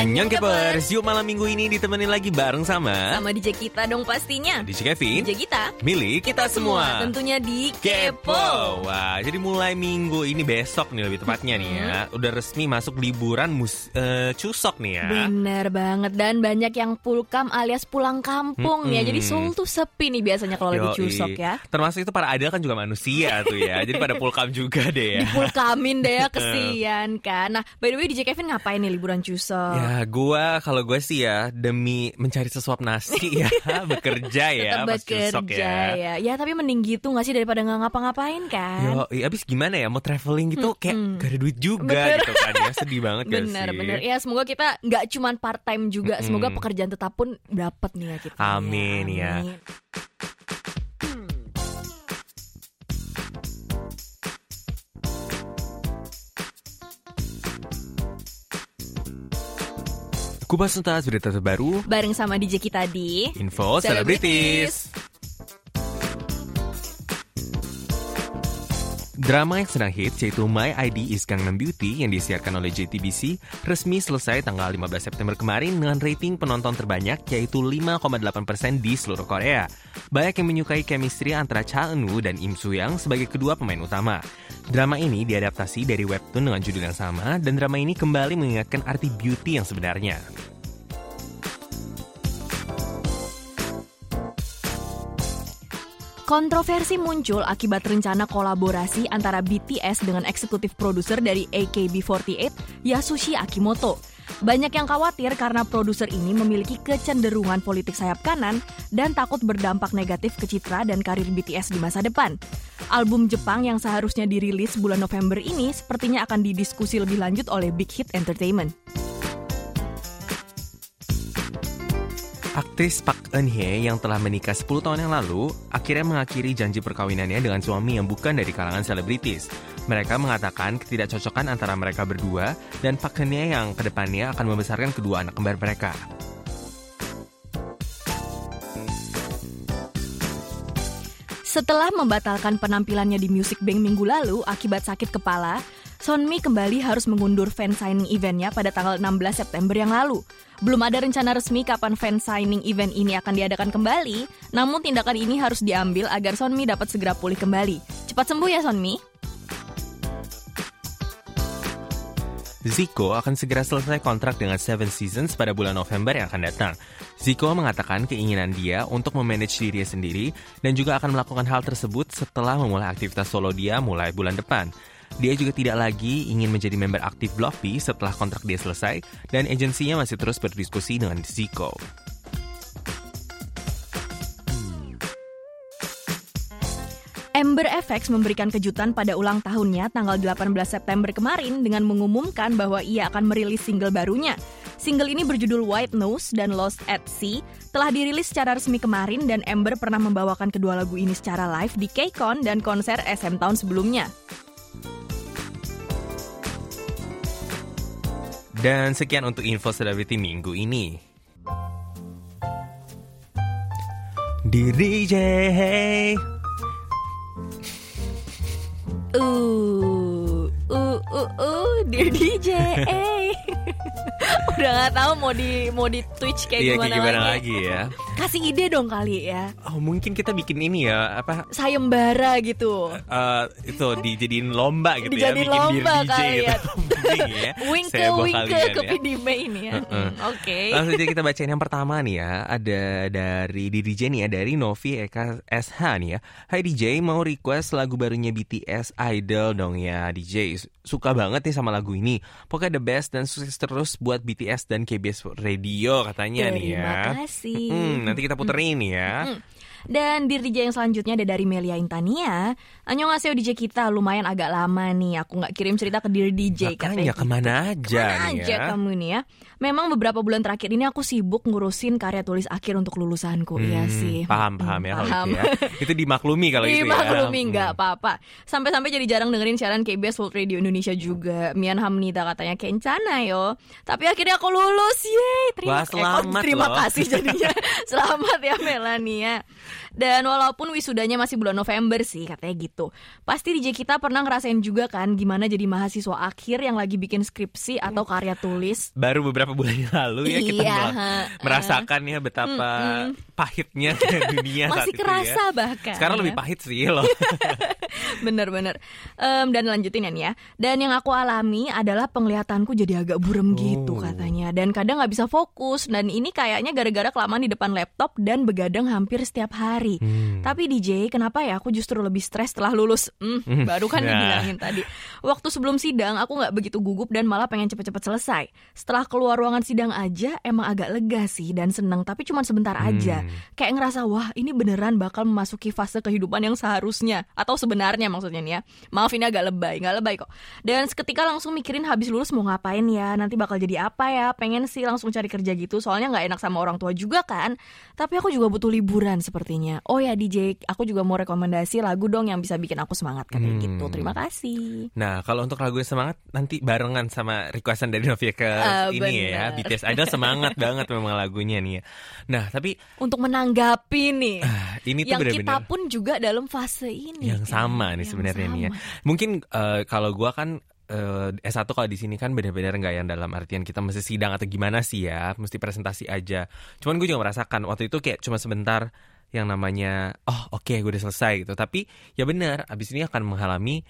Annyeong Kepers, yuk malam minggu ini ditemenin lagi bareng sama Sama DJ kita dong pastinya. DJ Kevin. DJ kita Milik kita, semua Tentunya di Kepo. Wah, jadi mulai minggu ini besok nih lebih tepatnya nih ya Udah resmi masuk liburan mus eh, Cusok nih ya. Bener banget Dan banyak yang pulkam alias pulang kampung ya. Mm-mm. Jadi Seoul tuh sepi nih biasanya kalau lagi cusok ya. Termasuk itu para adel kan juga manusia tuh ya. Jadi pada pulkam juga deh ya. Pulkamin deh ya kesian kan. Nah by the way DJ Kevin ngapain nih liburan cusok? Ya, gua kalau gue sih ya demi mencari sesuap nasi ya, bekerja ya, Tetap bekerja ya. ya. ya tapi mending gitu gak sih daripada nggak ngapa-ngapain kan Yo, iya, abis gimana ya mau traveling gitu kayak Mm-mm. gak ada duit juga Bener. gitu kan ya sedih banget gak Bener sih? bener ya semoga kita nggak cuman part time juga Mm-mm. semoga pekerjaan tetap pun dapat nih ya kita Amin, ya. Amin. Kupas tuntas berita terbaru, bareng sama DJ kita di info selebritis. Drama yang sedang hits yaitu My ID is Gangnam Beauty yang disiarkan oleh JTBC resmi selesai tanggal 15 September kemarin dengan rating penonton terbanyak yaitu 5,8% di seluruh Korea. Banyak yang menyukai chemistry antara Cha Eun-woo dan Im Soo-young sebagai kedua pemain utama. Drama ini diadaptasi dari webtoon dengan judul yang sama dan drama ini kembali mengingatkan arti beauty yang sebenarnya. Kontroversi muncul akibat rencana kolaborasi antara BTS dengan eksekutif produser dari AKB48, Yasushi Akimoto. Banyak yang khawatir karena produser ini memiliki kecenderungan politik sayap kanan dan takut berdampak negatif ke citra dan karir BTS di masa depan. Album Jepang yang seharusnya dirilis bulan November ini sepertinya akan didiskusi lebih lanjut oleh Big Hit Entertainment. Aktris Park Eun Hye yang telah menikah 10 tahun yang lalu akhirnya mengakhiri janji perkawinannya dengan suami yang bukan dari kalangan selebritis. Mereka mengatakan ketidakcocokan antara mereka berdua dan Park Eun Hye yang ke depannya akan membesarkan kedua anak kembar mereka. Setelah membatalkan penampilannya di Music Bank minggu lalu akibat sakit kepala, Sonmi kembali harus mengundur fan signing eventnya pada tanggal 16 September yang lalu. Belum ada rencana resmi kapan fan signing event ini akan diadakan kembali, namun tindakan ini harus diambil agar Sonmi dapat segera pulih kembali. Cepat sembuh ya Sonmi. Zico akan segera selesai kontrak dengan Seven Seasons pada bulan November yang akan datang. Zico mengatakan keinginan dia untuk memanage dirinya sendiri dan juga akan melakukan hal tersebut setelah memulai aktivitas solo dia mulai bulan depan. Dia juga tidak lagi ingin menjadi member aktif Bluffy setelah kontrak dia selesai dan agensinya masih terus berdiskusi dengan Zico. Ember FX memberikan kejutan pada ulang tahunnya tanggal 18 September kemarin dengan mengumumkan bahwa ia akan merilis single barunya. Single ini berjudul White Nose dan Lost at Sea telah dirilis secara resmi kemarin dan Ember pernah membawakan kedua lagu ini secara live di KCON dan konser SM tahun sebelumnya. Dan sekian untuk info celebrity minggu ini. Diri J. Uh, uh, uh, uh, dia DJ. Udah nggak tahu mau di mau di Twitch kayak Iya, gimana, kayak gimana lagi. lagi ya? Kasih ide dong kali ya. Oh, mungkin kita bikin ini ya, apa Sayembara gitu. eh itu dijadiin lomba gitu Dijadiin ya, bikin lomba DJ kali gitu. ya. Mungkin ya. Wingke Seheboh wingke ke ya. PDB ini ya. Hmm, Oke. Langsung aja kita bacain yang pertama nih ya Ada dari DJ nih ya Dari Novi Eka SH nih ya Hai DJ mau request lagu barunya BTS Idol dong ya DJ Suka banget nih sama lagu ini Pokoknya the best dan sukses terus buat BTS dan KBS Radio katanya nih ya Terima kasih. Hmm, Nanti kita puterin nih ya Hmm. Dan di DJ yang selanjutnya ada dari Melia Intania. Annyeonghaseyo DJ kita lumayan agak lama nih. Aku nggak kirim cerita ke Dear DJ Makanya katanya. ke mana aja Ke mana aja ya kamu nih ya. Memang beberapa bulan terakhir ini aku sibuk ngurusin karya tulis akhir untuk lulusanku. Iya Hmm, sih. Paham paham ya Paham. itu ya Itu dimaklumi kalau itu ya Dimaklumi Hmm. nggak apa-apa. Sampai-sampai jadi jarang dengerin siaran KBS World Radio Indonesia juga. Mian Hamnita katanya kencana yo. Tapi akhirnya aku lulus, yeay. Terima, Wah, eh, selamat terima loh. kasih jadinya. selamat ya Melania. Dan walaupun wisudanya masih bulan November sih katanya gitu. Pasti DJ kita pernah ngerasain juga kan gimana jadi mahasiswa akhir yang lagi bikin skripsi atau karya tulis. Baru beberapa bulan yang lalu ya kita Iya, merasakan ya betapa pahitnya dunia saat Masih itu kerasa ya. bahkan. Sekarang ya. lebih pahit sih loh. Bener-bener. Em, dan lanjutin ya nih ya. Dan yang aku alami adalah penglihatanku jadi agak burem gitu Oh. katanya. Dan kadang nggak bisa fokus. Dan ini kayaknya gara-gara kelamaan di depan laptop dan begadang hampir setiap hari. Hmm. Tapi DJ, kenapa ya aku justru lebih stres setelah lulus? Hmm, baru kan Nah. dibilangin tadi. Waktu sebelum sidang aku nggak begitu gugup dan malah pengen cepet-cepet selesai. Setelah keluar ruangan sidang aja emang agak lega sih dan seneng. Tapi cuma sebentar aja. Hmm. Kayak ngerasa wah ini beneran bakal memasuki fase kehidupan yang seharusnya atau sebenarnya maksudnya nih ya. Maaf ini agak lebay, nggak lebay kok. Dan seketika langsung mikirin habis lulus mau ngapain ya, nanti bakal jadi apa ya. Pengen sih langsung cari kerja gitu, soalnya nggak enak sama orang tua juga kan. Tapi aku juga butuh liburan sepertinya. Oh ya DJ, aku juga mau rekomendasi lagu dong yang bisa bikin aku semangat katanya Hmm. gitu. Terima kasih. Nah, kalau untuk lagu yang semangat nanti barengan sama requestan dari Novia ke Ah, ini ya, bener. BTS Idol semangat banget memang lagunya nih ya. Nah, tapi Untuk menanggapi nih. ah, ini tuh yang kita benar-benar pun juga dalam fase ini. yang kan. sama nih sebenarnya nih ya. Mungkin eh, kalau gua kan eh, S1 kalau di sini kan benar-benar nggak yang dalam artian kita mesti sidang atau gimana sih ya, mesti presentasi aja. Cuman gue juga merasakan waktu itu kayak cuma sebentar yang namanya oh oke gue udah selesai gitu. Tapi ya benar, abis ini akan mengalami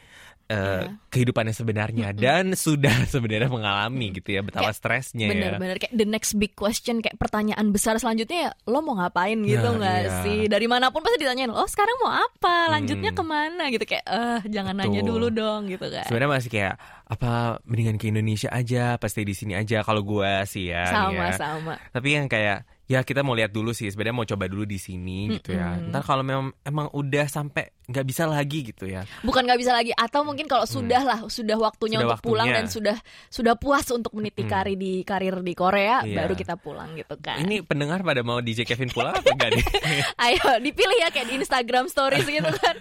eh, Iya. kehidupan yang sebenarnya dan sudah sebenarnya mengalami gitu ya betapa Kayak stresnya ya. Bener-bener kayak the next big question kayak pertanyaan besar selanjutnya ya lo mau ngapain gitu Nah, nggak iya. sih dari mana pun pasti ditanyain oh sekarang mau apa lanjutnya Hmm. ke mana gitu kayak eh jangan nanya Betul. dulu dong gitu kan Sebenarnya masih kayak apa mendingan ke Indonesia aja, pasti di sini aja kalau gua sih ya. sama ya. sama Tapi yang kayak ya kita mau lihat dulu sih sebenarnya mau coba dulu di sini gitu ya. Ntar kalau memang emang udah sampai nggak bisa lagi gitu ya. bukan nggak bisa lagi atau mungkin kalau sudah lah sudah waktunya Hmm. Sudah untuk pulang waktunya. dan sudah sudah puas untuk meniti Mm-mm. karir di karir di Korea Iya. baru kita pulang gitu kan Ini pendengar pada mau DJ Kevin pulang apa enggak nih? ayo dipilih ya kayak di Instagram Stories gitu kan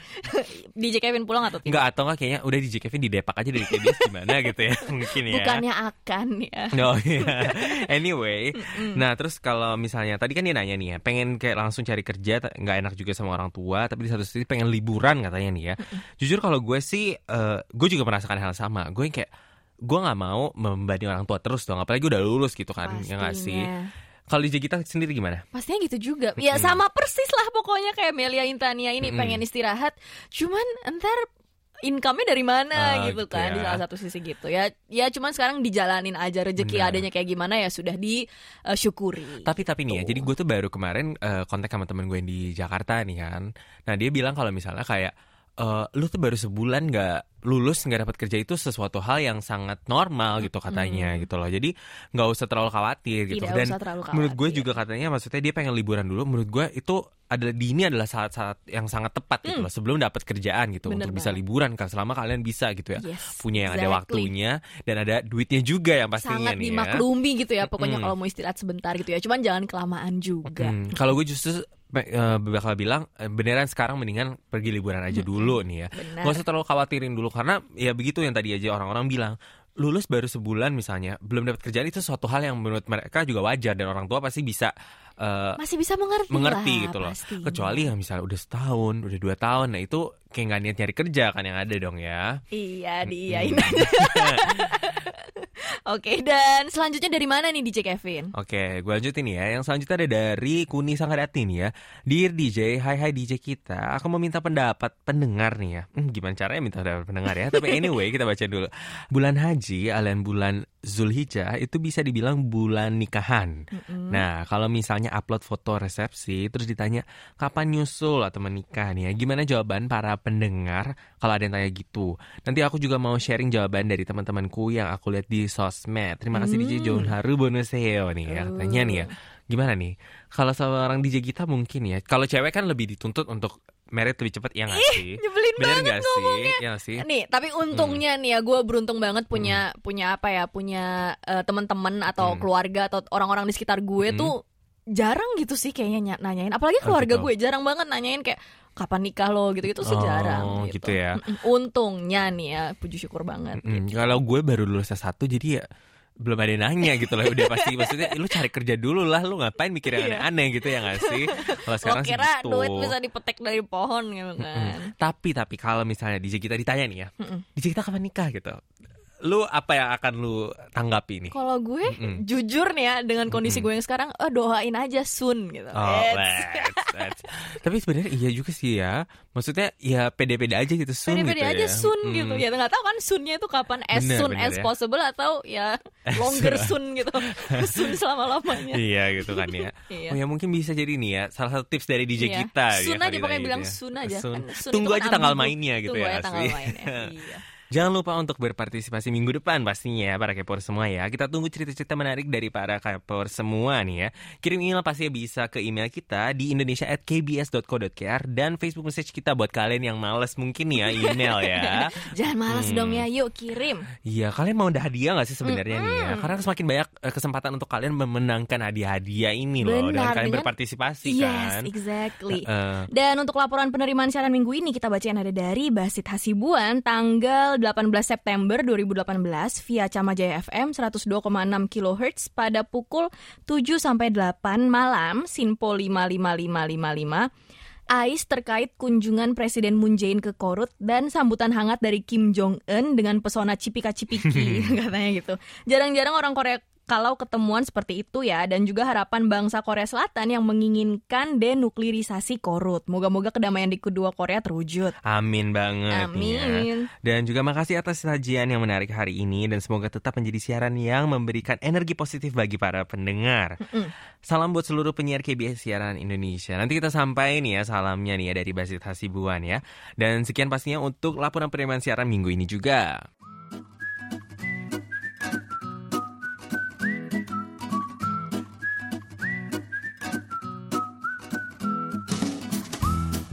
DJ Kevin pulang atau tidak Enggak atau enggak kayaknya udah DJ Kevin di Depak aja dari KBS gimana gitu ya mungkin ya. bukannya akan ya Oh iya. Anyway, nah terus kalau misalnya tadi kan dia nanya nih ya, pengen kayak langsung cari kerja, nggak enak juga sama orang tua, tapi di satu sisi pengen liburan katanya nih ya. Jujur kalau gue sih, eh, gue juga merasakan hal sama. Gue kayak gue nggak mau membebani orang tua terus dong, apalagi udah lulus gitu kan, ya nggak sih? Pastinya. Kalau di kita sendiri gimana? Pastinya gitu juga. Ya sama persis lah pokoknya kayak Melia Intania ini Mm-mm. pengen istirahat. Cuman entar income-nya dari mana Ah, gitu gitu kan ya. di salah satu sisi gitu ya. Ya cuman sekarang dijalanin aja rezeki Benar. adanya kayak gimana ya sudah disyukuri. Tapi tapi nih ya, Tuh. jadi gue tuh baru kemarin eh, kontak sama temen gue yang di Jakarta nih kan. Nah dia bilang kalau misalnya kayak eh, lu tuh baru sebulan nggak lulus nggak dapat kerja itu sesuatu hal yang sangat normal gitu katanya gitu loh. Jadi nggak usah terlalu khawatir gitu. Tidak Dan usah terlalu menurut gue khawatir. juga katanya maksudnya dia pengen liburan dulu. Menurut gue itu adalah di ini adalah saat-saat yang sangat tepat gitu loh sebelum dapat kerjaan gitu Hmm. Bener untuk bisa banget. liburan kan selama kalian bisa gitu ya Yes, punya yang ada exactly. waktunya dan ada duitnya juga yang pastinya Sangat nih ya. dimaklumi gitu ya pokoknya Mm-mm. kalau mau istirahat sebentar gitu ya. Cuman jangan kelamaan juga. Hmm, kalau gue justru eh, bakal bilang eh, beneran sekarang mendingan pergi liburan aja dulu nih ya. Benar. Gak usah terlalu khawatirin dulu karena ya begitu yang tadi aja orang-orang bilang lulus baru sebulan misalnya belum dapat kerjaan itu suatu hal yang menurut mereka juga wajar dan orang tua pasti bisa eh, Masih bisa mengerti mengerti lah, gitu loh. pastinya. Kecuali yang misalnya udah setahun, udah dua tahun, nah itu kayak nggak niat nyari kerja kan yang ada dong ya. Iya, diiyain aja. Oke, dan selanjutnya dari mana nih DJ Kevin? Oke, gue lanjutin ya. Yang selanjutnya ada dari Kuni Sanggadati nih ya. Dear DJ, hai hai DJ kita. Aku mau minta pendapat pendengar nih ya. Hmm, gimana caranya minta pendapat pendengar ya? Tapi anyway, kita baca dulu. Bulan haji alias bulan Zulhijjah itu bisa dibilang bulan nikahan. Nah, kalau misalnya upload foto resepsi terus ditanya kapan nyusul atau menikah nih ya. Gimana jawaban para pendengar kalau ada yang tanya gitu? Nanti aku juga mau sharing jawaban dari teman-temanku yang aku lihat di sosmed. Terima kasih DJ John Haru Bonuseo nih ya. Katanya nih ya. Gimana nih? Kalau seorang DJ kita mungkin ya. Kalau cewek kan lebih dituntut untuk merit lebih cepat ya nggak sih? nyebelin Bener banget sih? ngomongnya. Ya nggak sih? Nih, tapi untungnya nih ya, gue beruntung banget punya punya apa ya, punya eh, teman-teman atau Hmm. keluarga atau orang-orang di sekitar gue Hmm. tuh jarang gitu sih kayaknya ny- nanyain. Apalagi Oh, keluarga gitu. gue jarang banget nanyain kayak kapan nikah lo gitu-gitu sih Oh, jarang gitu ya. Untungnya nih ya, puji syukur banget. Mm, Kalau gue baru lulus S1 jadi ya belum ada yang nanya gitu lah udah pasti maksudnya lu cari kerja dulu lah lu ngapain mikir yang Iya. aneh-aneh gitu ya gak sih kalau Lo sekarang sih kira gitu. duit bisa dipetik dari pohon gitu kan. Mm. tapi tapi kalau misalnya DJ kita ditanya nih ya Mm-mm. DJ kita kapan nikah gitu lu apa yang akan lu tanggapi nih Kalau gue Mm-mm. jujur nih ya dengan kondisi Mm-mm. gue yang sekarang, eh, doain aja soon gitu. Oh, let's, let's. Tapi sebenarnya iya juga sih ya. Maksudnya ya pede-pede aja gitu soon Pede-pede gitu aja ya. soon Mm. gitu ya nggak tahu kan soonnya itu kapan as Bener, soon bener as ya. possible atau ya longer soon gitu soon selama lamanya Iya gitu kan ya. Iya. Oh ya mungkin bisa jadi nih ya salah satu tips dari DJ Iya. kita. Soon ya, aja pokoknya gitu bilang ya. soon aja Soon. kan soon Tunggu kan aja tanggal mainnya gitu Tunggu ya. aja tanggal mainnya iya. Jangan lupa untuk berpartisipasi minggu depan pastinya ya para kepor semua ya. Kita tunggu cerita-cerita menarik dari para kepor semua nih ya. Kirim email pastinya bisa ke email kita di indonesia@kbs.co.kr dan Facebook message kita buat kalian yang males mungkin ya email ya. jangan malas Hmm. dong ya yuk kirim Iya, kalian mau ada hadiah gak sih sebenarnya nih ya? Karena semakin banyak eh, kesempatan untuk kalian memenangkan hadiah-hadiah ini loh dengan Benar, kalian dengan- berpartisipasi yes kan. exactly Eh, Dan untuk laporan penerimaan siaran minggu ini kita bacain ada dari Basit Hasibuan tanggal 18 September 2018 via Camajaya FM 102,6 kHz pada pukul 7 sampai 8 malam Sinpo 55555 AIS terkait kunjungan Presiden Moon Jae-in ke Korut dan sambutan hangat dari Kim Jong Un dengan pesona cipika-cipiki katanya gitu. Jarang-jarang orang Korea kalau ketemuan seperti itu ya dan juga harapan bangsa Korea Selatan yang menginginkan denuklirisasi Korut. Moga-moga kedamaian di kedua Korea terwujud. amin banget ya. Amin. Dan juga makasih atas sajian yang menarik hari ini dan semoga tetap menjadi siaran yang memberikan energi positif bagi para pendengar. Salam buat seluruh penyiar KBS Siaran Indonesia. Nanti kita sampai nih ya salamnya nih ya dari Basit Hasibuan ya. Dan sekian pastinya untuk laporan penerimaan siaran minggu ini juga.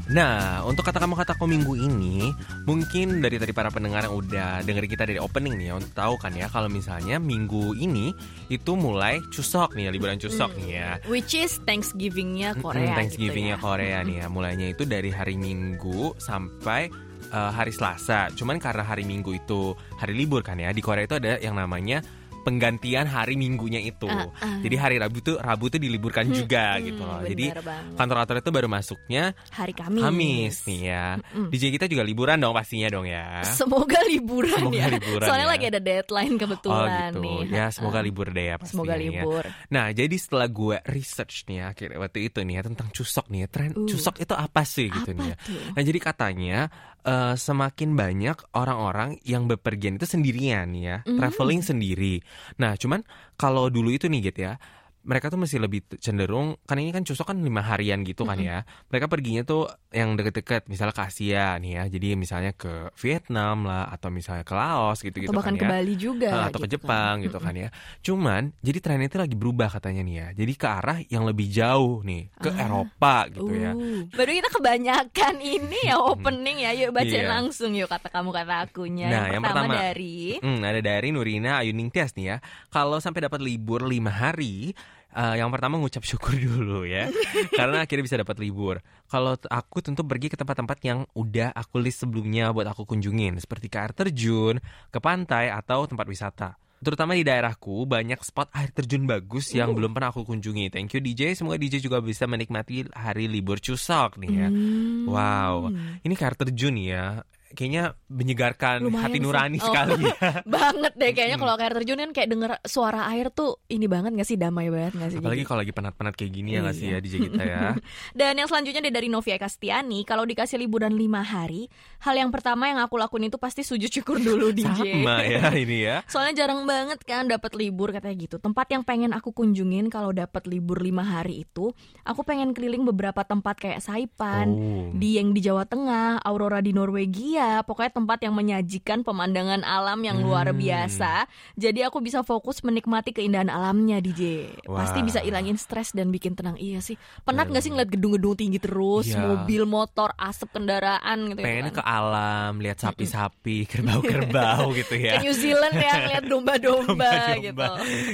Nah, untuk kata kamu kataku minggu ini, mungkin dari tadi para pendengar yang udah dengerin kita dari opening nih, ya, untuk tahu kan ya kalau misalnya minggu ini itu mulai cusok nih ya, liburan cusok nih ya. Which is Thanksgiving-nya Korea. Mm, Thanksgiving-nya gitu ya. Korea nih ya. Mulainya itu dari hari Minggu sampai eh, hari Selasa. Cuman karena hari Minggu itu hari libur kan ya. Di Korea itu ada yang namanya penggantian hari Minggunya itu. Ah, ah. Jadi hari Rabu tuh Rabu tuh diliburkan juga gitu loh. Hmm, Jadi banget. kantor-kantor itu baru masuknya hari Kamis. Kamis nih ya. DJ kita juga liburan dong pastinya dong ya. Semoga liburan Semoga ya. liburan Soalnya ya. lagi ada deadline Oh kebetulan gitu. nih. Ya semoga libur deh ya pastinya. Semoga ya. libur. Nah, jadi setelah gue research nih ya, akhirnya waktu itu nih ya tentang cusok nih ya, tren Uh. cusok itu apa sih gitu Apa nih ya. tuh? Nah, jadi katanya eh, semakin banyak orang-orang yang bepergian itu sendirian ya, Mm. traveling sendiri. Nah, cuman kalau dulu itu nih gitu ya, mereka tuh masih lebih cenderung kan ini kan cusok kan lima harian gitu kan ya mereka perginya tuh yang deket-deket misalnya ke Asia nih ya jadi misalnya ke Vietnam lah atau misalnya ke Laos gitu gitu Atau bahkan kan ke ya Bali juga. Uh, atau ke gitu Jepang kan. gitu kan ya. Cuman jadi trennya itu lagi berubah katanya nih ya. Jadi ke arah yang lebih jauh nih, ke Ah. Eropa gitu ya. Uh, Baru kita kebanyakan ini ya opening ya. Yuk bacain Iya. langsung yuk kata kamu kata akunya. Nah, yang, yang pertama, pertama. dari Hmm, ada dari Nurina Ayuning Tias nih ya. Kalau sampai dapat libur lima hari, eh, yang pertama ngucap syukur dulu ya, karena akhirnya bisa dapat libur. Kalau aku tentu pergi ke tempat-tempat yang udah aku list sebelumnya buat aku kunjungin, seperti ke air terjun, ke pantai atau tempat wisata. Terutama di daerahku banyak spot air terjun bagus yang Uh. belum pernah aku kunjungi. Thank you DJ, semoga DJ juga bisa menikmati hari libur Cusok nih ya. Hmm. Wow, ini air terjun ya. Kayaknya menyegarkan Lumayan hati sih. nurani Oh. sekali ya. banget deh kayaknya kalau ke air terjun kan kayak denger suara air tuh ini banget gak sih damai banget gak sih? Apalagi kalau lagi penat-penat kayak gini ya nggak sih ya. DJ kita ya. Dan yang selanjutnya dari Novia Kastiani Kalau dikasih liburan lima hari Hal yang pertama yang aku lakuin itu pasti sujud syukur dulu DJ Sama ya ini ya. Soalnya jarang banget kan dapat libur katanya gitu. Tempat yang pengen aku kunjungin kalau dapat libur lima hari itu, aku pengen keliling beberapa tempat kayak Saipan, Oh. di yang di Jawa Tengah, Aurora di Norwegia, pokoknya tempat yang menyajikan pemandangan alam yang luar Hmm. biasa. Jadi aku bisa fokus menikmati keindahan alamnya DJ. Pasti Wah. bisa ilangin stres dan bikin tenang. Iya sih. Penat gak sih ngeliat gedung-gedung tinggi terus, Iya. mobil, motor, asap kendaraan gitu Pengennya kan. ke alam, lihat sapi-sapi, kerbau-kerbau gitu ya. Ke New Zealand ya ngeliat domba-domba gitu.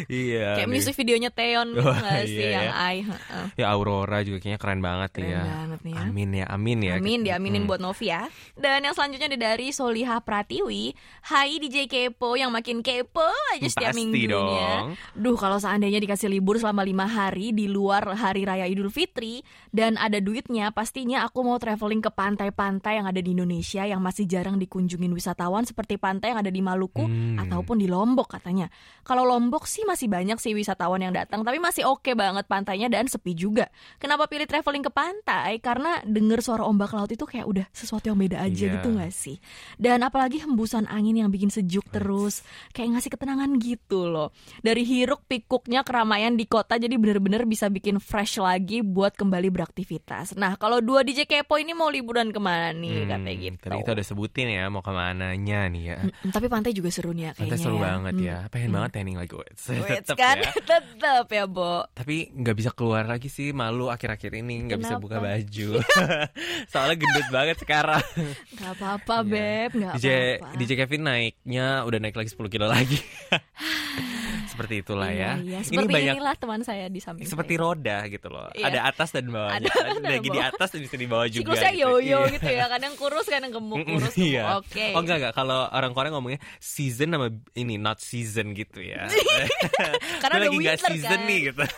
Iya. Kayak nih. music videonya Teon Wah, nggak sih iya yang ya. I heeh. Ya Aurora juga kayaknya keren banget Keren ya. banget nih ya. Amin ya, amin ya. Amin diaminin Hmm. buat Novi ya Dan yang selanjutnya selanjutnya ada dari Soliha Pratiwi. Hai DJ Kepo yang makin kepo aja setiap Pasti minggunya. dong. Duh, kalau seandainya dikasih libur selama lima hari di luar hari raya Idul Fitri dan ada duitnya, pastinya aku mau traveling ke pantai-pantai yang ada di Indonesia yang masih jarang dikunjungin wisatawan seperti pantai yang ada di Maluku Hmm. ataupun di Lombok katanya. Kalau Lombok sih masih banyak sih wisatawan yang datang, tapi masih oke banget pantainya dan sepi juga. Kenapa pilih traveling ke pantai? Karena denger suara ombak laut itu kayak udah sesuatu yang beda aja Iya. gitu gak sih? Dan apalagi hembusan angin yang bikin sejuk terus, kayak ngasih ketenangan gitu loh. Dari hiruk pikuknya keramaian di kota jadi bener-bener bisa bikin fresh lagi buat kembali beraktivitas. Nah kalau dua DJ Kepo ini mau liburan ke mana nih Hmm, katanya gitu. Tadi kita udah sebutin ya mau ke mananya nih ya. Mm, tapi pantai juga seru nih ya kayaknya. Pantai seru ya. banget Mm. ya. Pengen banget tanning lagi. Wets. Tetep kan? ya. Tetep ya, Bo. Tapi nggak bisa keluar lagi sih malu akhir-akhir ini nggak bisa buka baju. Soalnya gendut banget sekarang. Gak apa-apa, Iya. Beb. Gak DJ apa-apa. DJ Kevin naiknya udah naik lagi 10 kilo lagi. Seperti itulah Iya, ya. iya. Ini Seperti banyak inilah teman saya di samping seperti saya. roda gitu loh. Iya. Ada atas dan bawahnya. Ada dan Lagi di atas dan bisa di bawah juga. Siklusnya gitu. yo-yo Iya. gitu ya. Kadang kurus, kadang gemuk, kurus, gemuk. iya. Oke. Oh enggak enggak kalau orang Korea ngomongnya season sama ini not season gitu ya. Karena Gue udah lagi winter, season kan. nih gitu.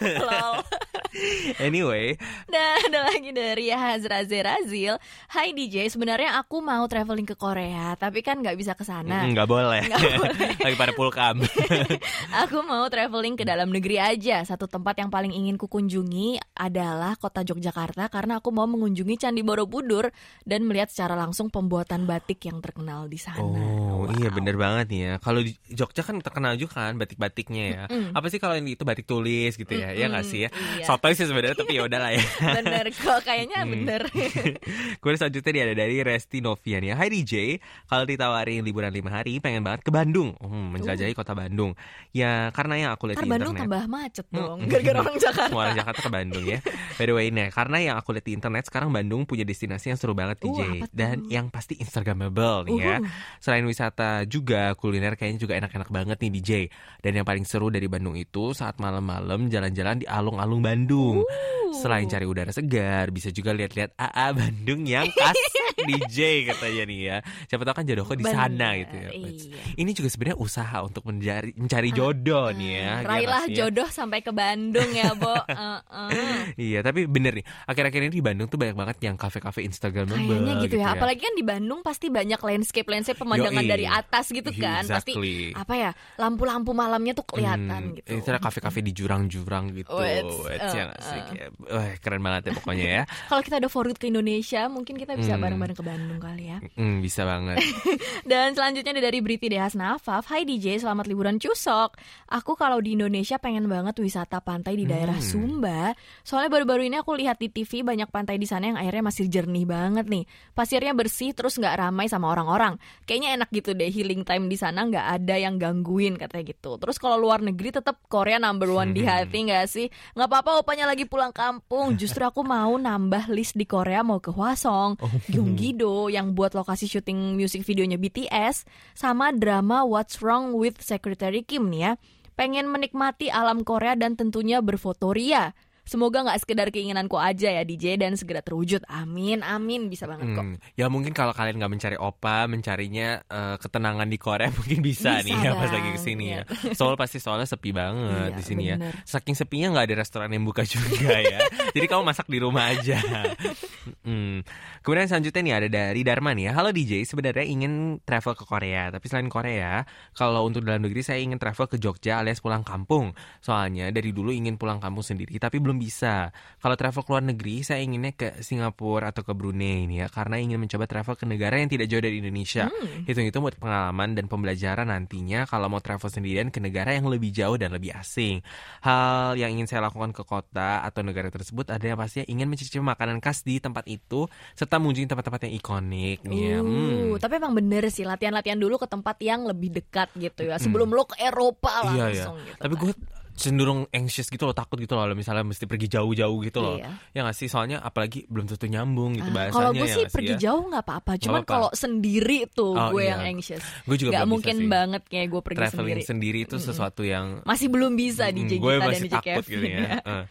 Anyway, Nah, ada lagi dari Hazra Zerazil. Hai DJ, sebenarnya aku mau traveling ke Korea, tapi kan nggak bisa ke sana. mm, nggak boleh. Nggak boleh. lagi pada pulkam. Aku mau traveling ke dalam negeri aja. Satu tempat yang paling ingin kukunjungi adalah kota Yogyakarta karena aku mau mengunjungi Candi Borobudur dan melihat secara langsung pembuatan batik yang terkenal di sana. Oh iya Wow. bener banget nih ya. Kalau di Jogja kan terkenal juga kan batik-batiknya ya. Mm-mm. Apa sih kalau ini itu batik tulis gitu ya? Ya nggak sih ya? iya. Sotoy sih sebenarnya tapi ya udahlah ya. Bener kok, kayaknya Hmm. bener. Kemudian selanjutnya nih ada dari Resti Novian ya. Hai DJ, kalau ditawarin liburan lima hari pengen banget ke Bandung. Hmm, menjelajahi kota Bandung. Ya karena yang aku lihat Ntar di Bandung internet. tambah macet dong, Hmm. gara-gara orang Jakarta. Semua orang Jakarta ke Bandung ya. By the way, nah karena yang aku lihat di internet sekarang Bandung punya destinasi yang seru banget Uh, DJ tuh? dan yang pasti Instagramable nih ya. Uhuh. Selain wisata juga kuliner kayaknya juga enak-enak banget nih DJ. Dan yang paling seru dari Bandung itu saat malam-malam jalan-jalan di alung-alung Bandung. Uh. Selain cari udara segar, bisa juga lihat-lihat AA Bandung yang khas DJ katanya nih ya. Siapa tahu kan jodohku di sana gitu ya. iya. Ini juga sebenarnya usaha untuk mencari mencari jodoh nih ya. ya nggak Raihlah ya? jodoh sampai ke Bandung ya, Bo. Uh-uh. Iya, tapi bener nih. Akhir-akhir ini di Bandung tuh banyak banget yang kafe-kafe Instagramable Kayaknya gitu, ya. Apalagi kan di Bandung pasti banyak landscape landscape pemandangan Yoi. dari atas gitu kan. Exactly. Pasti apa ya? Lampu-lampu malamnya tuh kelihatan Hmm, gitu. Itu kafe-kafe di jurang-jurang gitu. Ya uh, uh. Keren banget ya pokoknya ya. Kalau kita ada forward ke Indonesia, mungkin kita bisa Hmm. bareng-bareng ke Bandung kali ya. Hmm, bisa banget. Dan selanjutnya ada dari Briti Dehas Nafaf Hai DJ, selamat liburan cusok Aku kalau di Indonesia pengen banget wisata pantai di daerah Hmm. Sumba. Soalnya baru-baru ini aku lihat di TV banyak pantai di sana yang airnya masih jernih banget nih. Pasirnya bersih terus nggak ramai sama orang-orang. Kayaknya enak gitu deh healing time di sana nggak ada yang gangguin katanya gitu. Terus kalau luar negeri tetap Korea number one di hati nggak sih? Nggak apa-apa opanya lagi pulang kampung. Justru aku mau nambah list di Korea mau ke Hwasong Gyeonggi-do yang buat lokasi syuting musik videonya BTS sama drama What's Wrong with Secretary Kim nih ya. Pengen menikmati alam Korea dan tentunya berfoto ria. Semoga nggak sekedar keinginanku aja ya DJ dan segera terwujud. Amin, amin bisa banget kok. Hmm, ya mungkin kalau kalian nggak mencari opa, mencarinya eh, ketenangan di Korea mungkin bisa, Bisa nih ya pas lagi ke sini ya. Seoul pasti soalnya sepi banget Iya, di sini ya. Saking sepinya nggak ada restoran yang buka juga ya. Jadi kamu masak di rumah aja. Hmm. Kemudian selanjutnya nih ada dari Dharma nih ya. Halo DJ, sebenarnya ingin travel ke Korea, tapi selain Korea, kalau untuk dalam negeri saya ingin travel ke Jogja alias pulang kampung. Soalnya dari dulu ingin pulang kampung sendiri, tapi belum bisa. Kalau travel ke luar negeri, saya inginnya ke Singapura atau ke Brunei ini ya, karena ingin mencoba travel ke negara yang tidak jauh dari Indonesia. Hmm. Hitung-hitung buat pengalaman dan pembelajaran nantinya kalau mau travel sendirian ke negara yang lebih jauh dan lebih asing. Hal yang ingin saya lakukan ke kota atau negara tersebut ada yang pastinya ingin mencicipi makanan khas di tempat itu serta mengunjungi tempat-tempat yang ikonik ya. Uh, Hmm. tapi emang bener sih latihan-latihan dulu ke tempat yang lebih dekat gitu ya. Sebelum lo ke Eropa Iya, langsung iya. gitu. Tapi gue cenderung anxious gitu loh, takut gitu loh misalnya mesti pergi jauh-jauh gitu loh. Iya. Ya nggak sih? Soalnya apalagi belum tentu nyambung gitu Ah, bahasanya kalau gue ya sih nggak pergi ya? jauh nggak apa-apa. Cuman kalau sendiri tuh Oh, gue iya. yang anxious. Gue juga Gak mungkin sih. banget kayak gue pergi Traveling sendiri. sendiri itu sesuatu yang Masih belum bisa Mm, DJ gue dan DJ takut Kevin gitu ya. Eh.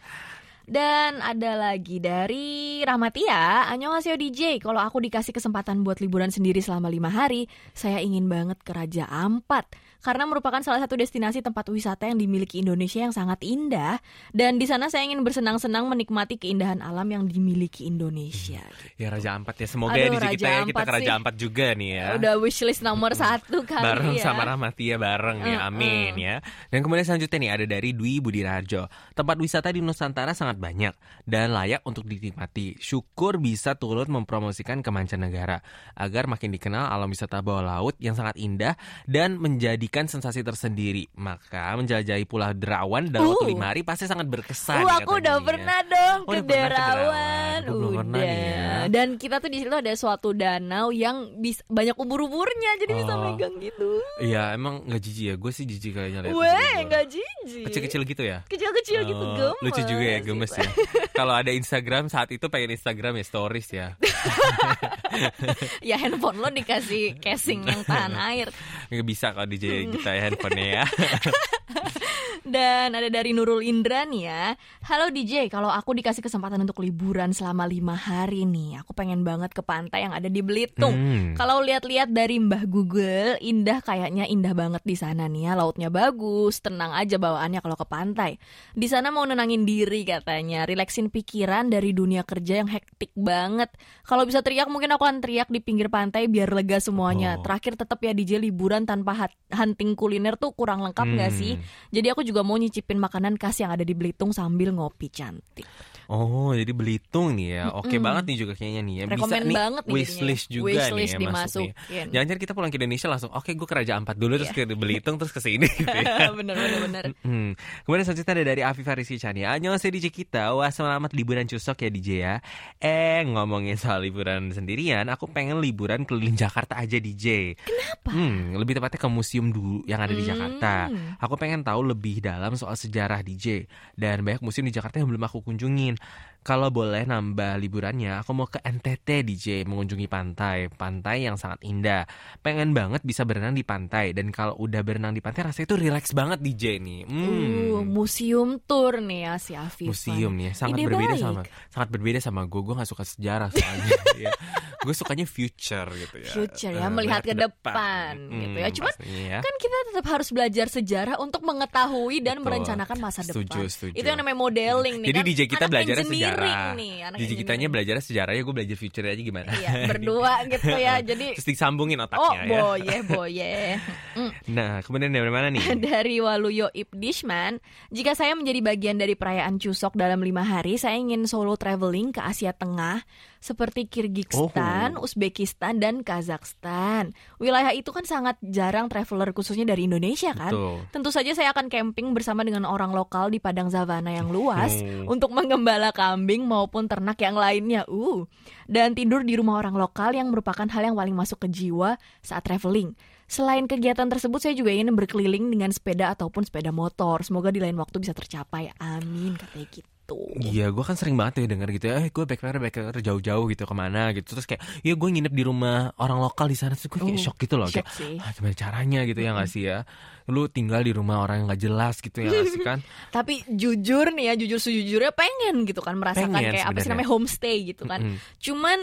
Dan ada lagi dari Rahmatia, Annyeonghaseyo DJ, kalau aku dikasih kesempatan buat liburan sendiri selama lima hari, saya ingin banget ke Raja Ampat. Karena merupakan salah satu destinasi tempat wisata yang dimiliki Indonesia yang sangat indah. Dan di sana saya ingin bersenang-senang menikmati keindahan alam yang dimiliki Indonesia. Gitu. Ya Raja Ampat ya, semoga ya Aduh, ya DJ kita ya, kita ke Raja Ampat juga nih ya. Udah wishlist nomor satu kali bareng ya. sama Rahmatia bareng ya, amin ya. Dan kemudian selanjutnya nih ada dari Dwi Budi Rajo. Tempat wisata di Nusantara sangat banyak dan layak untuk dinikmati. Syukur bisa turut mempromosikan ke mancanegara agar makin dikenal alam wisata bawah laut yang sangat indah dan menjadikan sensasi tersendiri. Maka menjelajahi Pulau Derawan dalam uh. waktu lima hari pasti sangat berkesan. Uh, aku udah pernah dong oh, ke Derawan. Ke Udah. Pernah ya. Dan kita tuh di situ ada suatu danau yang bisa, banyak ubur-uburnya jadi oh. bisa megang gitu. Iya, emang nggak jijik ya. Gue sih jijik kayaknya. Weh, nggak jijik. Kecil-kecil gitu ya? Kecil-kecil gitu, oh, gitu, gemes. Lucu juga ya, gemes ya. Kalau ada Instagram saat itu pengen Instagram ya stories ya. ya handphone lo dikasih casing yang tahan air. Nggak bisa kalau DJ kita ya handphonenya ya. Dan ada dari Nurul Indra nih ya. Halo DJ, kalau aku dikasih kesempatan untuk liburan selama lima hari nih, aku pengen banget ke pantai yang ada di Belitung. Hmm. Kalau lihat-lihat dari Mbah Google, indah kayaknya indah banget di sana nih ya. Lautnya bagus, tenang aja bawaannya kalau ke pantai. Di sana mau nenangin diri katanya, relaksin pikiran dari dunia kerja yang hektik banget. Kalau bisa teriak mungkin aku akan teriak di pinggir pantai biar lega semuanya. Oh. Terakhir tetap ya DJ liburan tanpa hunting kuliner tuh kurang lengkap hmm. gak sih? Jadi aku juga mau nyicipin makanan khas yang ada di Belitung sambil ngopi cantik. Oh, jadi Belitung nih ya. Oke mm. banget nih juga kayaknya nih ya. Bisa nih banget nih wishlist juga wishlist nih ya masuk nih. Jangan-jangan kita pulang ke Indonesia langsung, oke okay, gue ke Raja Ampat dulu terus iya. ke Belitung terus ke sini gitu ya. bener, bener, bener. Hmm. Kemudian selanjutnya ada dari Afi Farisi Chani. Annyeonghaseyo DJ kita. Wah, selamat liburan cusok ya DJ ya. Eh, ngomongin soal liburan sendirian, aku pengen liburan keliling Jakarta aja DJ. Kenapa? Hmm, lebih tepatnya ke museum dulu yang ada di Jakarta. Hmm. Aku pengen tahu lebih dalam soal sejarah DJ dan banyak museum di Jakarta yang belum aku kunjungin. mean, Kalau boleh nambah liburannya, aku mau ke NTT DJ mengunjungi pantai, pantai yang sangat indah. Pengen banget bisa berenang di pantai dan kalau udah berenang di pantai rasanya itu relax banget DJ nih. Hmm. Uh, museum tour nih ya si Afif. Museum nih, ya, sangat Ide berbeda baik. sama sangat berbeda sama gue. Gue gak suka sejarah soalnya. ya. Gue sukanya future gitu ya. Future ya, uh, melihat ke depan, depan hmm, gitu ya. Cuman ya. kan kita tetap harus belajar sejarah untuk mengetahui dan Betul. merencanakan masa setuju, depan. Setuju. Itu yang namanya modeling nih. Jadi kan DJ kita belajar sejarah sejarah. nih anak Jadi kitanya belajar sejarah ya gue belajar future aja gimana. Iya, berdua gitu ya. Jadi terus disambungin otaknya oh, ya. Oh, boye boye. Mm. Nah, kemudian dari mana nih? dari Waluyo Ibdishman, jika saya menjadi bagian dari perayaan Cusok dalam lima hari, saya ingin solo traveling ke Asia Tengah seperti Kirgistan, oh. Uzbekistan, dan Kazakhstan. Wilayah itu kan sangat jarang traveler khususnya dari Indonesia kan. Betul. Tentu saja saya akan camping bersama dengan orang lokal di padang savana yang luas hmm. untuk menggembala kambing maupun ternak yang lainnya. Uh, dan tidur di rumah orang lokal yang merupakan hal yang paling masuk ke jiwa saat traveling. Selain kegiatan tersebut, saya juga ingin berkeliling dengan sepeda ataupun sepeda motor. Semoga di lain waktu bisa tercapai. Amin, katanya gitu gitu. Iya, gue kan sering banget ya denger gitu ya, eh gue backpacker backpacker jauh-jauh gitu ke mana gitu. Terus kayak, ya gue nginep di rumah orang lokal di sana, terus gue kayak oh, shock gitu loh. Shock kayak, sih. ah, gimana caranya gitu ya gak sih ya? Lu tinggal di rumah orang yang gak jelas gitu ya gak sih kan? Tapi jujur nih ya, jujur sejujurnya pengen gitu kan merasakan pengen, kayak sebenernya. apa sih namanya homestay gitu kan. Mm -hmm. Cuman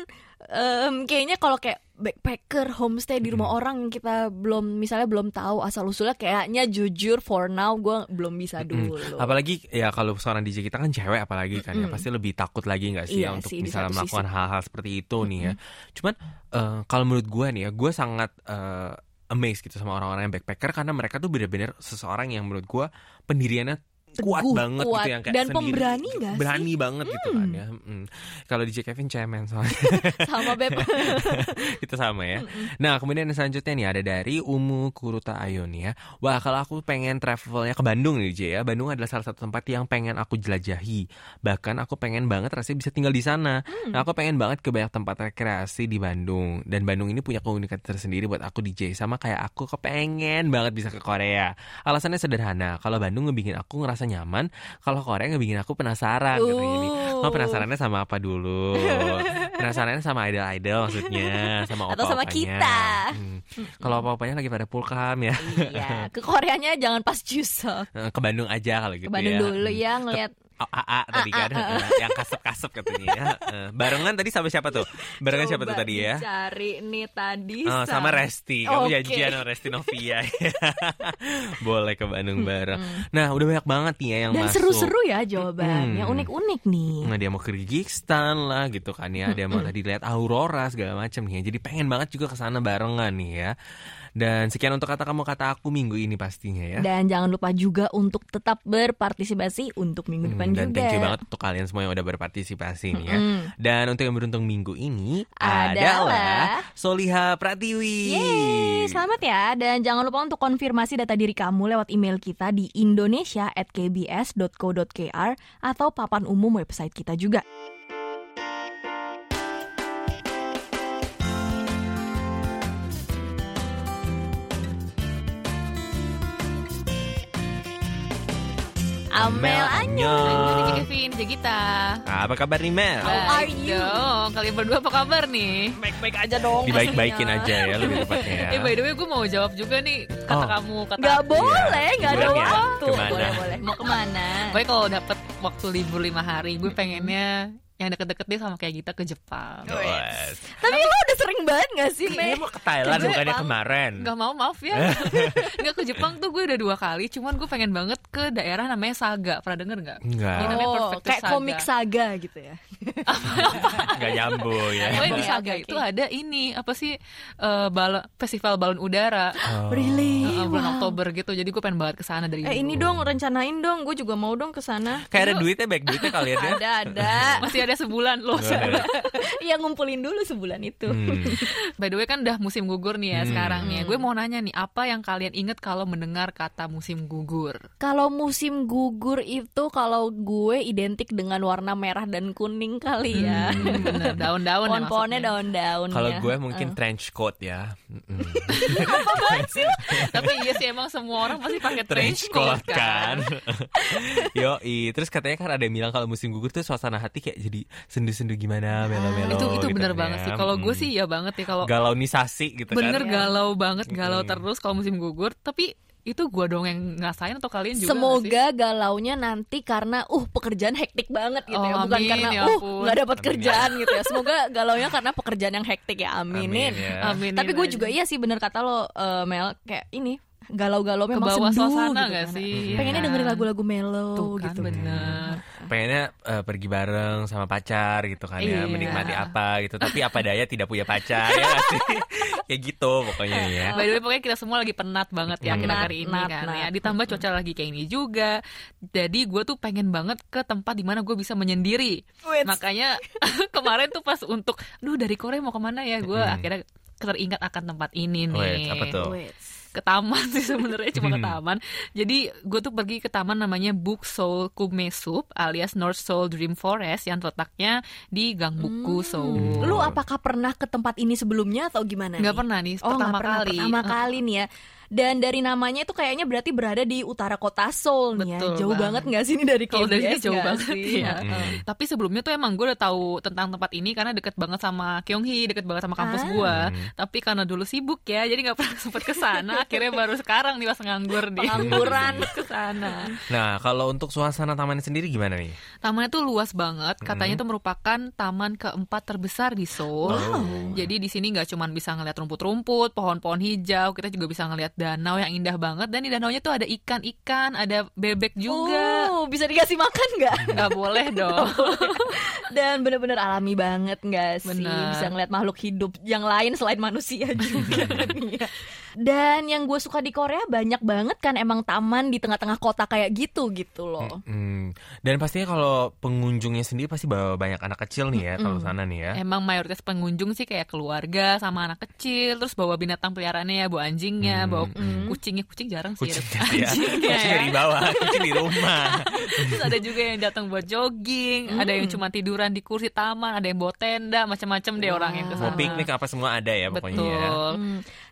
um, kayaknya kalau kayak backpacker homestay di rumah hmm. orang yang kita belum misalnya belum tahu asal usulnya kayaknya jujur for now gue belum bisa dulu. Hmm. Apalagi ya kalau seorang DJ kita kan cewek apalagi kan hmm. ya pasti lebih takut lagi nggak sih iya ya untuk sih, misalnya melakukan hal-hal seperti itu hmm. nih ya. Cuman uh, kalau menurut gue nih ya gue sangat uh, amazed gitu sama orang-orang yang backpacker karena mereka tuh benar-benar seseorang yang menurut gue pendiriannya kuat banget kuat. gitu yang kayak dan sendiri, pemberani gak sih? berani banget hmm. gitu kan hmm. ya hmm. kalau DJ Kevin cemen soalnya sama beb kita sama ya nah kemudian yang selanjutnya nih ada dari Umu Kuruta Ayo nih ya wah kalau aku pengen travelnya ke Bandung nih DJ ya Bandung adalah salah satu tempat yang pengen aku jelajahi bahkan aku pengen banget rasanya bisa tinggal di sana hmm. nah aku pengen banget ke banyak tempat rekreasi di Bandung dan Bandung ini punya keunikan tersendiri buat aku DJ sama kayak aku kepengen banget bisa ke Korea alasannya sederhana kalau Bandung ngebikin aku ngerasa ngerasa nyaman kalau Korea ngebikin aku penasaran uh. katanya ini oh penasarannya sama apa dulu? Penasarannya sama idol-idol maksudnya sama atau sama kita. Hmm. kalau apa-apanya lagi pada pulkam ya. Iya ke Koreanya jangan pas Jusok eh, ke Bandung aja kalau gitu ke Bandung ya. dulu ya ngeliat Oh, AA tadi kan, yang kasep-kasep katanya ya. Eh, barengan tadi sama siapa tuh? Barengan siapa tuh Coba tadi ya? Cari nih tadi. Oh, sama Resti, kamu Oke. janjian sama Resti Novia. Boleh ke Bandung bareng. Nah, udah banyak banget nih ya yang Dan masuk. seru-seru ya jawabannya, Hmm. unik-unik nih. Nah, dia mau ke Kyrgyzstan lah gitu kan ya. Dia mau tadi lihat aurora segala macam nih ya. Jadi pengen banget juga ke sana barengan nih ya. Dan sekian untuk kata kamu kata aku minggu ini pastinya ya. Dan jangan lupa juga untuk tetap berpartisipasi untuk minggu depan Hmm, dan juga. thank you banget untuk kalian semua yang udah berpartisipasi nih ya. Dan untuk yang beruntung minggu ini Adalah- adalah Soliha Pratiwi. Yeay, selamat ya. Dan jangan lupa untuk konfirmasi data diri kamu lewat email kita di indonesia@kbs.co.kr atau papan umum website kita juga. Amel Anyo. Annyeong. Kevin, Jagita. Apa kabar nih Mel? How are you? dong. Kalian berdua apa kabar nih? Baik-baik aja dong. Dibaik-baikin aja ya lebih tepatnya ya. Eh by the way gue mau jawab juga nih kata Oh. kamu kata Gak aku. boleh, gak ada ya. waktu. Ke mana? Boleh, boleh. Mau ke mana? Pokoknya kalau dapet waktu libur lima hari gue pengennya yang deket-deket deh sama kayak kita ke Jepang. Wes. Tapi lo udah sering banget gak sih, Ini Mei? mau ke Thailand Ke bukannya kemarin. Gak mau maaf ya Nggak ke Jepang tuh gue udah dua kali Cuman gue pengen banget ke daerah namanya Saga Pernah denger gak? Enggak. Ini namanya Oh, kayak Saga. komik saga gitu ya. Enggak nyambung ya. Pokoknya di Saga oke, itu ada ini Apa sih eh, bala- Festival balon udara Oh. Really? Eh, Bulan Wow. Oktober gitu Jadi gue pengen banget ke sana dari Eh ini dong rencanain dong, gue juga mau dong ke sana. Kayak ada duitnya baik duitnya kalian ya. Ada ada. Masih ada sebulan loh Iya ngumpulin dulu sebulan itu. Hmm. By the way kan udah musim gugur nih ya Hmm. sekarang nih. Gue mau nanya nih, apa yang kalian inget kalau mendengar kata musim gugur? Kalau musim gugur itu kalau gue identik dengan warna merah dan kuning kali ya. Hmm, bener, daun-daun ya Pohon-pohonnya maksudnya. daun-daun. Kalau ya. gue mungkin trench coat ya. Mm-mm. Tapi iya sih emang semua orang pasti pakai trench coat kan. Yo, terus katanya kan ada yang bilang kalau musim gugur tuh suasana hati kayak jadi sendu-sendu gimana melo-melo. itu itu gitu bener kan banget ya. sih. Kalau gue Mm. sih ya banget ya kalau galaunisasi gitu bener kan. galau banget, galau Mm. terus kalau musim gugur. Tapi itu gue dong yang ngasain atau kalian juga? Semoga galaunya nanti karena uh pekerjaan hektik banget gitu ya, Oh, bukan amin, karena ya uh nggak dapat Amin, kerjaan gitu ya. Semoga galaunya karena pekerjaan yang hektik ya. Aminin. Amin, ya. Aminin Tapi gue juga iya sih bener kata lo eh, Mel kayak ini galau-galau memang bawah sendu suasana gitu nggak kan. sih? Pengennya Kan? dengerin lagu-lagu mellow Tuh kan, gitu. bener. Pengennya eh, pergi bareng sama pacar gitu kan ya, Iya. menikmati apa gitu. Tapi apa daya tidak punya pacar ya sih. Kayak gitu pokoknya nih ya. By the way, pokoknya kita semua lagi penat banget ya akhir-akhir ini nat, kan nat. ya. Ditambah cuaca lagi kayak ini juga. Jadi gue tuh pengen banget ke tempat di mana gue bisa menyendiri. Wits. Makanya kemarin tuh pas untuk, duh dari Korea mau ke mana ya? Gue Hmm. akhirnya teringat akan tempat ini nih. Wait, apa tuh? Wits. Ke taman sih sebenarnya cuma ke Hmm. taman. Jadi gue tuh pergi ke taman namanya Book Seoul Kumesup alias North Seoul Dream Forest yang terletaknya di Gang Buku Seoul. Lu apakah pernah ke tempat ini sebelumnya atau gimana? Nih? pernah nih, Oh, pertama nggak pernah, kali. Pertama kali nih ya. Dan dari namanya itu kayaknya berarti berada di utara kota Seoul nih ya. Betul Jauh banget. banget nggak sih ini dari Kalau dari KBS sini jauh banget sih? ya. Heeh. Tapi sebelumnya tuh emang gue udah tahu tentang tempat ini karena deket banget sama Kyunghi, deket banget sama kampus Ah. gue. Hmm. Tapi karena dulu sibuk ya, jadi nggak pernah sempet ke sana. Akhirnya baru sekarang nih pas nganggur di Pengangguran. ke sana. Nah, kalau untuk suasana tamannya sendiri gimana nih? Tamannya tuh luas banget. Katanya tuh merupakan taman keempat terbesar di Seoul. Wow. Jadi di sini nggak cuma bisa ngeliat rumput-rumput, pohon-pohon hijau, kita juga bisa ngeliat danau yang indah banget. Dan di danaunya tuh ada ikan-ikan, ada bebek juga. Oh, bisa dikasih makan nggak? Nggak boleh dong. Dan bener-bener alami banget nggak sih? Bener. Bisa ngeliat makhluk hidup yang lain selain manusia juga. Ya. Dan yang gue suka di Korea banyak banget kan emang taman di tengah-tengah kota kayak gitu gitu loh. Hmm. Dan pastinya kalau pengunjungnya sendiri pasti bawa banyak anak kecil nih ya kalau sana nih ya. Emang mayoritas pengunjung sih kayak keluarga sama anak kecil, terus bawa binatang peliharaannya ya, bawa anjingnya, Hmm. bawa kucingnya, kucing jarang sih. Kucing ya. Kucing ya. di bawah, kucing di rumah. Terus ada juga yang datang buat jogging, ada yang cuma tiduran di kursi taman, ada yang bawa tenda, macam-macam deh orang yang ke Mau piknik apa semua ada ya pokoknya ya. Betul.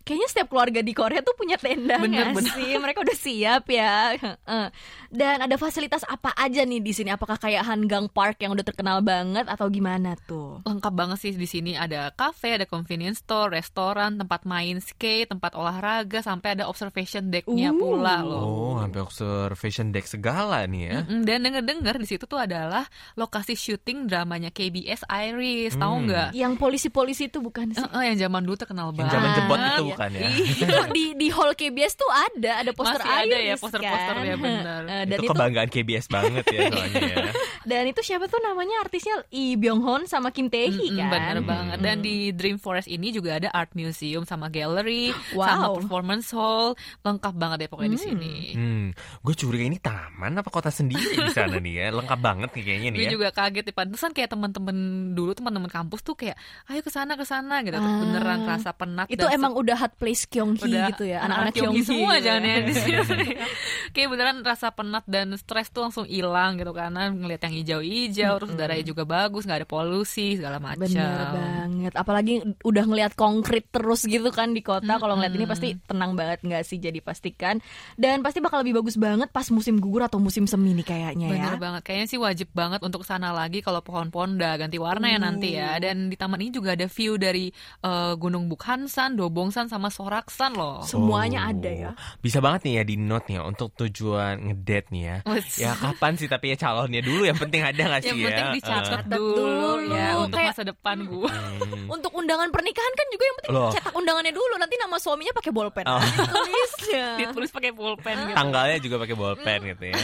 Kayaknya setiap keluarga di Korea tuh punya tenda Bener, bener. sih? Mereka udah siap ya. Heeh. Dan ada fasilitas apa aja nih di sini? Apakah kayak Hanggang Park yang udah terkenal banget atau gimana tuh? Lengkap banget sih di sini ada cafe, ada convenience store, restoran, tempat main skate, tempat olahraga, sampai ada observation deck-nya Uh. pula loh. Oh, sampai observation deck segala nih ya. Mm-mm, Dan denger-dengar di situ tuh adalah lokasi syuting dramanya KBS Iris, tahu Hmm. nggak? Yang polisi-polisi itu bukan sih? Eh, eh, yang zaman dulu terkenal Yang banget. zaman jebot itu. Bukan ya? itu di di hall KBS tuh ada ada poster Masih ada ya Iris poster-posternya, kan? bener. Eh, dan itu itu, kebanggaan KBS banget ya soalnya ya. dan itu siapa tuh namanya artisnya Lee Byung Hun sama Kim Tae Hee Mm-mm, kan Bener banget. Dan di Dream Forest ini juga ada art museum sama gallery, Wow. sama performance hall, lengkap banget deh pokoknya di sini. Hmm, gue curiga ini taman apa kota sendiri di sana nih ya, lengkap banget nih kayaknya nih Gue ya. juga kaget di pantesan kayak teman-teman dulu teman-teman kampus tuh kayak ayo ke sana ke sana gitu Ah. beneran rasa penat itu emang udah place Kyunghi udah gitu ya anak-anak anak-anak Kyunggi Kyunghi semua gitu jangan ya. ya di sini kayak beneran rasa penat dan stres tuh langsung hilang gitu karena ngelihat yang hijau-hijau terus udaranya juga bagus nggak ada polusi segala macam Bener banget, apalagi udah ngelihat konkret terus gitu kan di kota. Kalau ngeliat ini pasti tenang banget nggak sih? Jadi pastikan dan pasti bakal lebih bagus banget pas musim gugur atau musim semi nih kayaknya ya. Bener banget, kayaknya sih wajib banget untuk sana lagi kalau pohon-pohon udah ganti warna ya nanti ya. Dan di taman ini juga ada view dari eh, Gunung Bukhansan, Dobongsan sama Soraksan loh. Semuanya Oh, ada ya. Bisa banget nih ya di note nih ya, untuk tujuan ngedate nih ya. Wes. Ya kapan sih tapi ya calonnya dulu yang penting ada gak sih Yang ya? penting dicatat Eh, dulu, dulu. ya untuk Kayak- masa depan gue. hmm. Untuk undangan pernikahan kan juga yang penting Loh. cetak undangannya dulu. Nanti nama suaminya pakai bolpen. Oh. Tulisnya. Ditulis pakai pulpen gitu. Tanggalnya juga pakai bolpen gitu ya.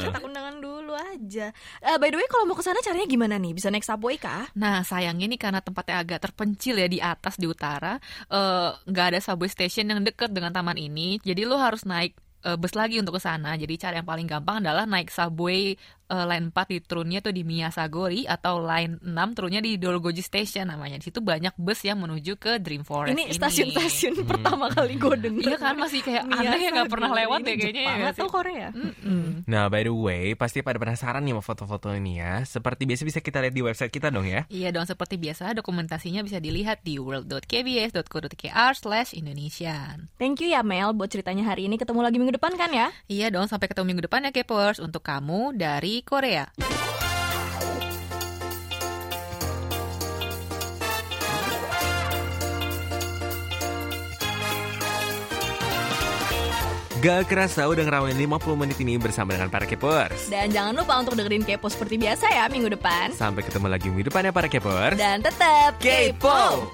Cetak undangan dulu aja. Eh, by the way, kalau mau ke sana caranya gimana nih? Bisa naik subway kah? Nah sayangnya nih karena tempatnya agak terpencil ya di atas di utara eh, nggak ada subway station yang deket dengan taman ini jadi lo harus naik eh, bus lagi untuk ke sana. Jadi cara yang paling gampang adalah naik subway eh, line 4 di turunnya tuh di Miyasagori atau line 6 turunnya di Dolgoji Station namanya di situ banyak bus yang menuju ke Dream Forest ini stasiun-stasiun pertama kali gue denger. Iya kan masih kayak aneh ya nggak pernah lewat Ini ya kayaknya ya Jepang nggak atau? Korea? Mm-mm. Nah, by the way, pasti pada penasaran nih sama foto-foto ini ya. Seperti biasa bisa kita lihat di website kita dong ya. Iya dong seperti biasa dokumentasinya bisa dilihat di world.kbs.co.kr slash Indonesian. Thank you ya Mel buat ceritanya hari ini. Ketemu lagi minggu depan kan ya? Iya dong, sampai ketemu minggu depan ya Kepers untuk kamu dari Korea. Gak kerasa udah ngerawain 50 menit ini bersama dengan para Kepers. Dan jangan lupa untuk dengerin Kepo seperti biasa ya minggu depan. Sampai ketemu lagi minggu depan ya para Kepers. Dan tetap Kepo!